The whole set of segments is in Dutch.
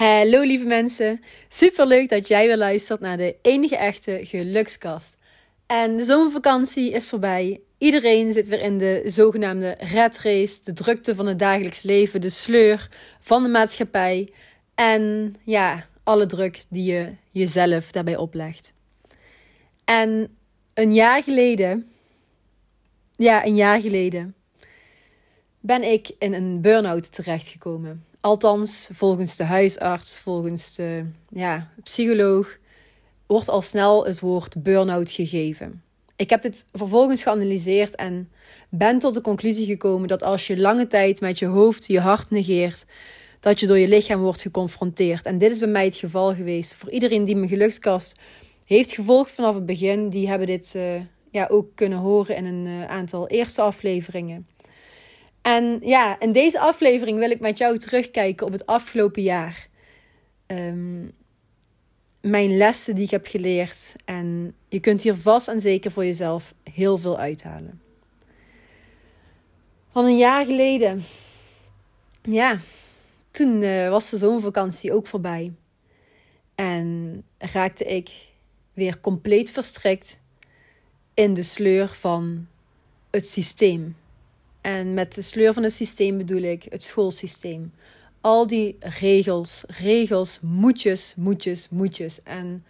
Hallo lieve mensen, super leuk dat jij weer luistert naar de enige echte gelukskast. En de zomervakantie is voorbij. Iedereen zit weer in de zogenaamde red race, de drukte van het dagelijks leven, de sleur van de maatschappij en ja, alle druk die je jezelf daarbij oplegt. En een jaar geleden, ja, een jaar geleden, ben ik in een burn-out terechtgekomen. Althans, volgens de huisarts, volgens de ja, psycholoog, wordt al snel het woord burn-out gegeven. Ik heb dit vervolgens geanalyseerd en ben tot de conclusie gekomen dat als je lange tijd met je hoofd je hart negeert, dat je door je lichaam wordt geconfronteerd. En dit is bij mij het geval geweest. Voor iedereen die mijn gelukskast heeft gevolgd vanaf het begin, die hebben dit uh, ja, ook kunnen horen in een uh, aantal eerste afleveringen. En ja, in deze aflevering wil ik met jou terugkijken op het afgelopen jaar. Um, mijn lessen die ik heb geleerd. En je kunt hier vast en zeker voor jezelf heel veel uithalen. Van een jaar geleden. Ja, toen uh, was de zomervakantie ook voorbij. En raakte ik weer compleet verstrikt in de sleur van het systeem. En met de sleur van het systeem bedoel ik het schoolsysteem. Al die regels, regels, moetjes, moetjes, moetjes. En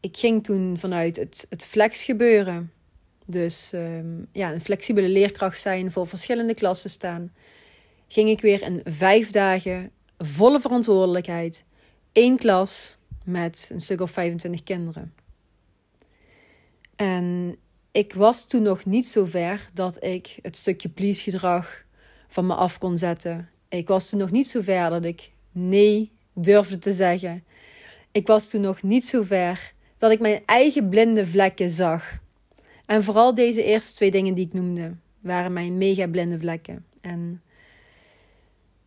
ik ging toen vanuit het, het flex gebeuren. Dus um, ja, een flexibele leerkracht zijn, voor verschillende klassen staan. Ging ik weer in vijf dagen volle verantwoordelijkheid. één klas met een stuk of 25 kinderen. En ik was toen nog niet zo ver dat ik het stukje please gedrag van me af kon zetten. Ik was toen nog niet zo ver dat ik nee durfde te zeggen. Ik was toen nog niet zo ver dat ik mijn eigen blinde vlekken zag. En vooral deze eerste twee dingen die ik noemde, waren mijn mega blinde vlekken. En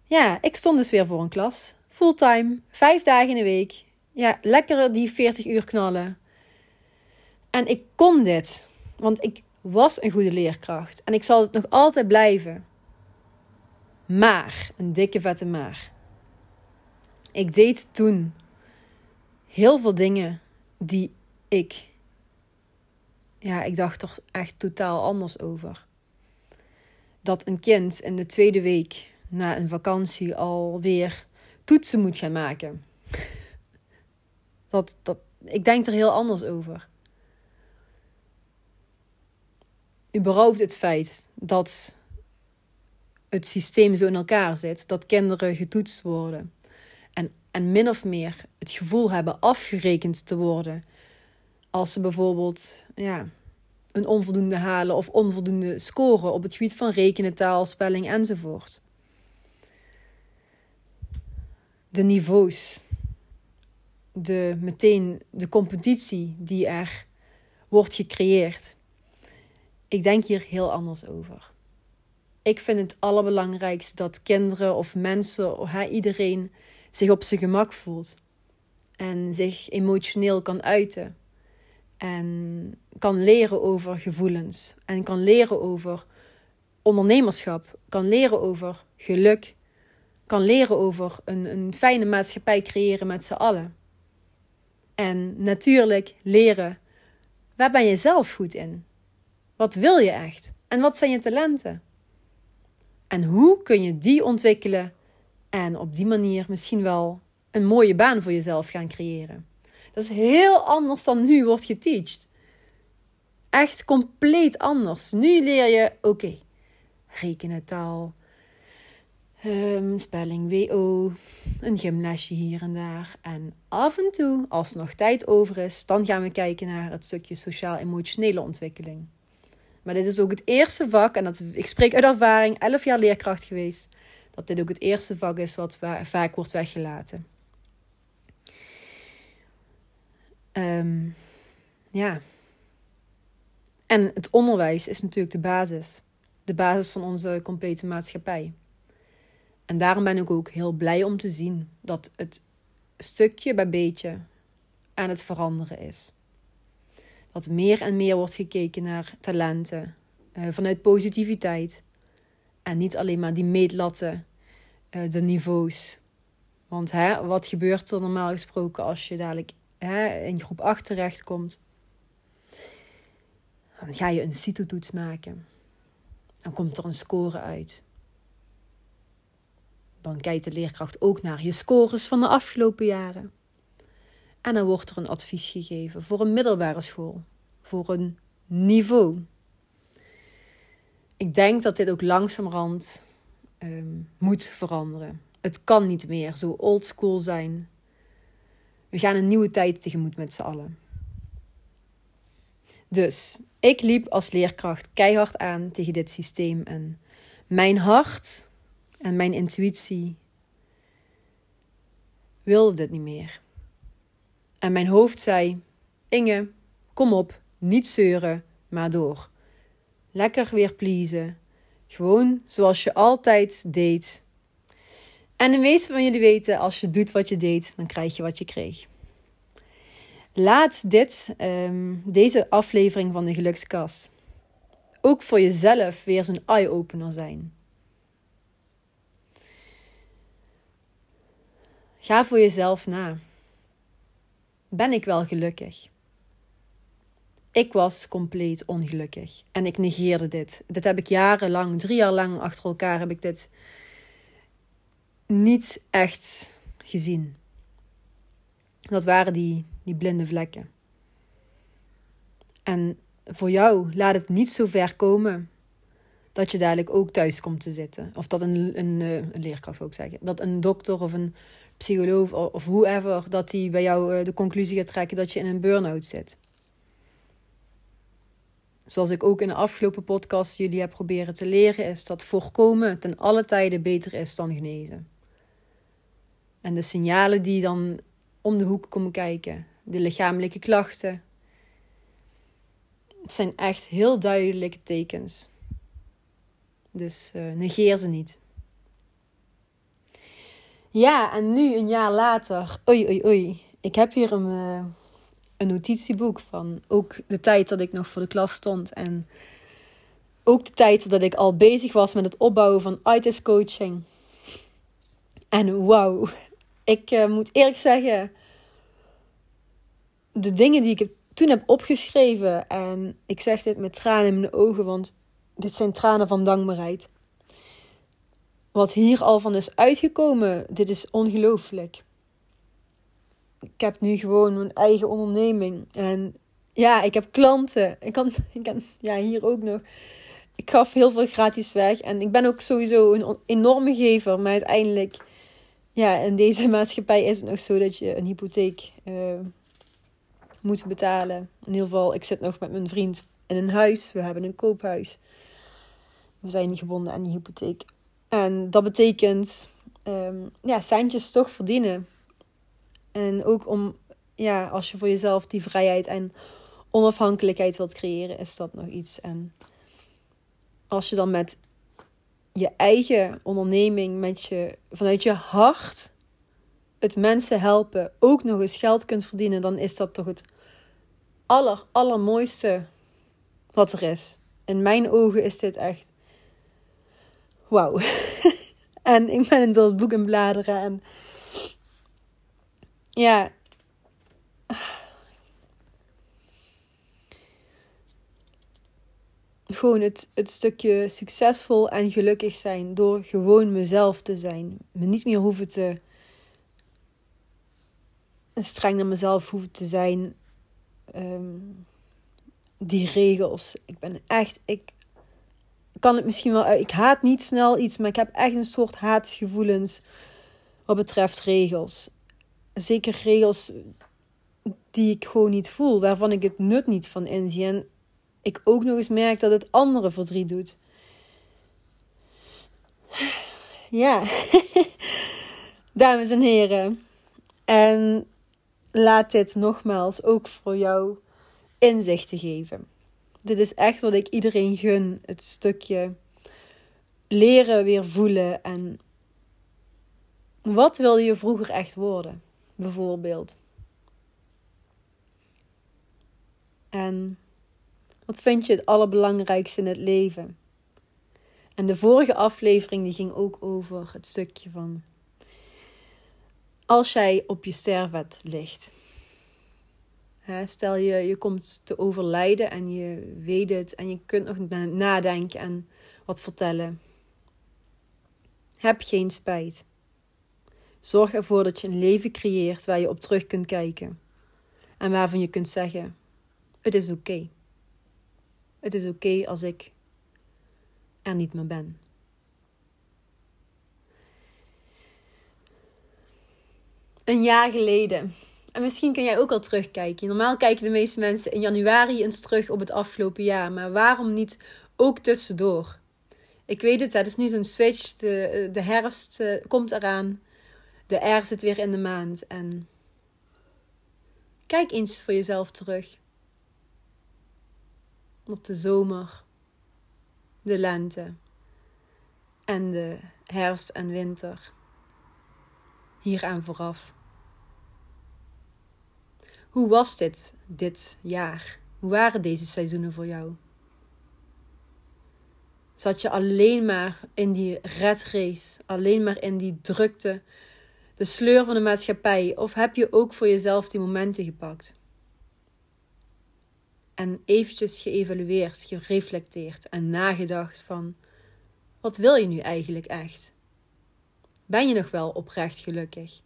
ja, ik stond dus weer voor een klas. Fulltime, vijf dagen in de week. Ja, lekker die 40 uur knallen. En ik kon dit. Want ik was een goede leerkracht en ik zal het nog altijd blijven. Maar, een dikke vette maar. Ik deed toen heel veel dingen die ik, ja, ik dacht toch echt totaal anders over. Dat een kind in de tweede week na een vakantie alweer toetsen moet gaan maken. Dat, dat, ik denk er heel anders over überhaupt het feit dat het systeem zo in elkaar zit, dat kinderen getoetst worden en, en min of meer het gevoel hebben afgerekend te worden als ze bijvoorbeeld ja, een onvoldoende halen of onvoldoende scoren op het gebied van rekenen, taal, spelling enzovoort. De niveaus, de, meteen de competitie die er wordt gecreëerd ik denk hier heel anders over. Ik vind het allerbelangrijkste dat kinderen of mensen, of iedereen zich op zijn gemak voelt. En zich emotioneel kan uiten. En kan leren over gevoelens. En kan leren over ondernemerschap. Kan leren over geluk. Kan leren over een, een fijne maatschappij creëren met z'n allen. En natuurlijk leren waar ben je zelf goed in? Wat wil je echt? En wat zijn je talenten? En hoe kun je die ontwikkelen en op die manier misschien wel een mooie baan voor jezelf gaan creëren? Dat is heel anders dan nu wordt geteacht. Echt compleet anders. Nu leer je, oké, okay, rekenen, taal, um, spelling, WO, een gymlesje hier en daar. En af en toe, als er nog tijd over is, dan gaan we kijken naar het stukje sociaal-emotionele ontwikkeling. Maar dit is ook het eerste vak, en dat, ik spreek uit ervaring, 11 jaar leerkracht geweest, dat dit ook het eerste vak is wat vaak wordt weggelaten. Um, ja. En het onderwijs is natuurlijk de basis. De basis van onze complete maatschappij. En daarom ben ik ook heel blij om te zien dat het stukje bij beetje aan het veranderen is. Dat meer en meer wordt gekeken naar talenten uh, vanuit positiviteit. En niet alleen maar die meetlatten, uh, de niveaus. Want hè, wat gebeurt er normaal gesproken als je dadelijk hè, in groep 8 terechtkomt? Dan ga je een CITO-toets maken. Dan komt er een score uit. Dan kijkt de leerkracht ook naar je scores van de afgelopen jaren. En dan wordt er een advies gegeven voor een middelbare school, voor een niveau. Ik denk dat dit ook langzamerhand um, moet veranderen. Het kan niet meer zo oldschool zijn. We gaan een nieuwe tijd tegemoet met z'n allen. Dus ik liep als leerkracht keihard aan tegen dit systeem en mijn hart en mijn intuïtie wilde dit niet meer. En mijn hoofd zei: Inge, kom op, niet zeuren, maar door. Lekker weer pleasen. Gewoon zoals je altijd deed. En de meeste van jullie weten, als je doet wat je deed, dan krijg je wat je kreeg. Laat dit, ehm, deze aflevering van de Gelukskast, ook voor jezelf weer zo'n eye-opener zijn. Ga voor jezelf na. Ben ik wel gelukkig? Ik was compleet ongelukkig en ik negeerde dit. Dit heb ik jarenlang, drie jaar lang achter elkaar, heb ik dit niet echt gezien. Dat waren die, die blinde vlekken. En voor jou laat het niet zo ver komen dat je dadelijk ook thuis komt te zitten. Of dat een, een, eh, een leerkracht ook zeggen. Dat een dokter of een psycholoog of whoever, dat die bij jou eh, de conclusie gaat trekken dat je in een burn-out zit. Zoals ik ook in de afgelopen podcast jullie heb proberen te leren, is dat voorkomen ten alle tijden beter is dan genezen. En de signalen die dan om de hoek komen kijken, de lichamelijke klachten, het zijn echt heel duidelijke tekens. Dus uh, negeer ze niet. Ja, en nu een jaar later, oei oei oei, ik heb hier een, uh, een notitieboek van ook de tijd dat ik nog voor de klas stond en ook de tijd dat ik al bezig was met het opbouwen van ITIS coaching. En wauw, ik uh, moet eerlijk zeggen, de dingen die ik toen heb opgeschreven, en ik zeg dit met tranen in mijn ogen, want dit zijn tranen van dankbaarheid. Wat hier al van is uitgekomen, dit is ongelooflijk. Ik heb nu gewoon mijn eigen onderneming. En ja, ik heb klanten. Ik kan, ik kan ja, hier ook nog. Ik gaf heel veel gratis weg. En ik ben ook sowieso een enorme gever. Maar uiteindelijk, ja, in deze maatschappij is het nog zo dat je een hypotheek uh, moet betalen. In ieder geval, ik zit nog met mijn vriend in een huis. We hebben een koophuis. We zijn niet gebonden aan die hypotheek. En dat betekent um, ja, centjes toch verdienen. En ook om, ja, als je voor jezelf die vrijheid en onafhankelijkheid wilt creëren, is dat nog iets. En als je dan met je eigen onderneming, met je, vanuit je hart, het mensen helpen, ook nog eens geld kunt verdienen, dan is dat toch het aller, allermooiste wat er is. In mijn ogen is dit echt wauw. en ik ben door het boek in bladeren en ja. Gewoon het, het stukje succesvol en gelukkig zijn door gewoon mezelf te zijn. Me niet meer hoeven te. streng naar mezelf hoeven te zijn. Ehm, die regels. Ik ben echt. Ik, kan het misschien wel Ik haat niet snel iets, maar ik heb echt een soort haatgevoelens wat betreft regels. Zeker regels die ik gewoon niet voel, waarvan ik het nut niet van inzie. En ik ook nog eens merk dat het andere verdriet doet. Ja, dames en heren. En laat dit nogmaals ook voor jou inzicht te geven. Dit is echt wat ik iedereen gun. Het stukje leren weer voelen. En wat wilde je vroeger echt worden? Bijvoorbeeld. En wat vind je het allerbelangrijkste in het leven? En de vorige aflevering die ging ook over het stukje van als jij op je sterfbed ligt. Stel je, je komt te overlijden en je weet het en je kunt nog nadenken en wat vertellen. Heb geen spijt. Zorg ervoor dat je een leven creëert waar je op terug kunt kijken en waarvan je kunt zeggen: Het is oké. Het is oké als ik er niet meer ben. Een jaar geleden. En misschien kun jij ook al terugkijken. Normaal kijken de meeste mensen in januari eens terug op het afgelopen jaar. Maar waarom niet ook tussendoor? Ik weet het, het is nu zo'n switch. De, de herfst uh, komt eraan. De R zit weer in de maand. En kijk eens voor jezelf terug. Op de zomer, de lente en de herfst en winter. Hieraan vooraf. Hoe was dit, dit jaar? Hoe waren deze seizoenen voor jou? Zat je alleen maar in die red race, alleen maar in die drukte, de sleur van de maatschappij, of heb je ook voor jezelf die momenten gepakt? En eventjes geëvalueerd, gereflecteerd en nagedacht van, wat wil je nu eigenlijk echt? Ben je nog wel oprecht gelukkig?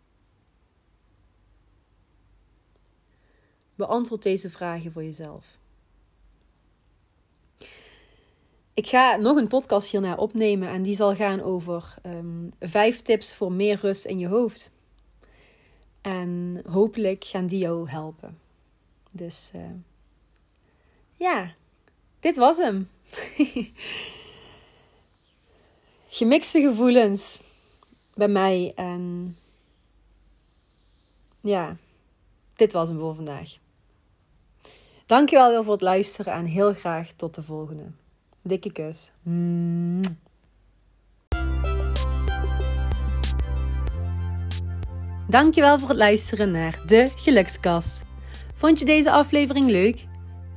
Beantwoord deze vragen voor jezelf. Ik ga nog een podcast hierna opnemen en die zal gaan over um, vijf tips voor meer rust in je hoofd. En hopelijk gaan die jou helpen. Dus uh, ja, dit was hem. Gemixte gevoelens bij mij en ja, dit was hem voor vandaag. Dankjewel weer voor het luisteren en heel graag tot de volgende. Dikke kus. Dankjewel voor het luisteren naar de Gelukskast. Vond je deze aflevering leuk?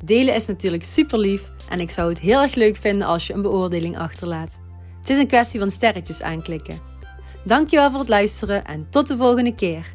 Delen is natuurlijk super lief en ik zou het heel erg leuk vinden als je een beoordeling achterlaat. Het is een kwestie van sterretjes aanklikken. Dankjewel voor het luisteren en tot de volgende keer.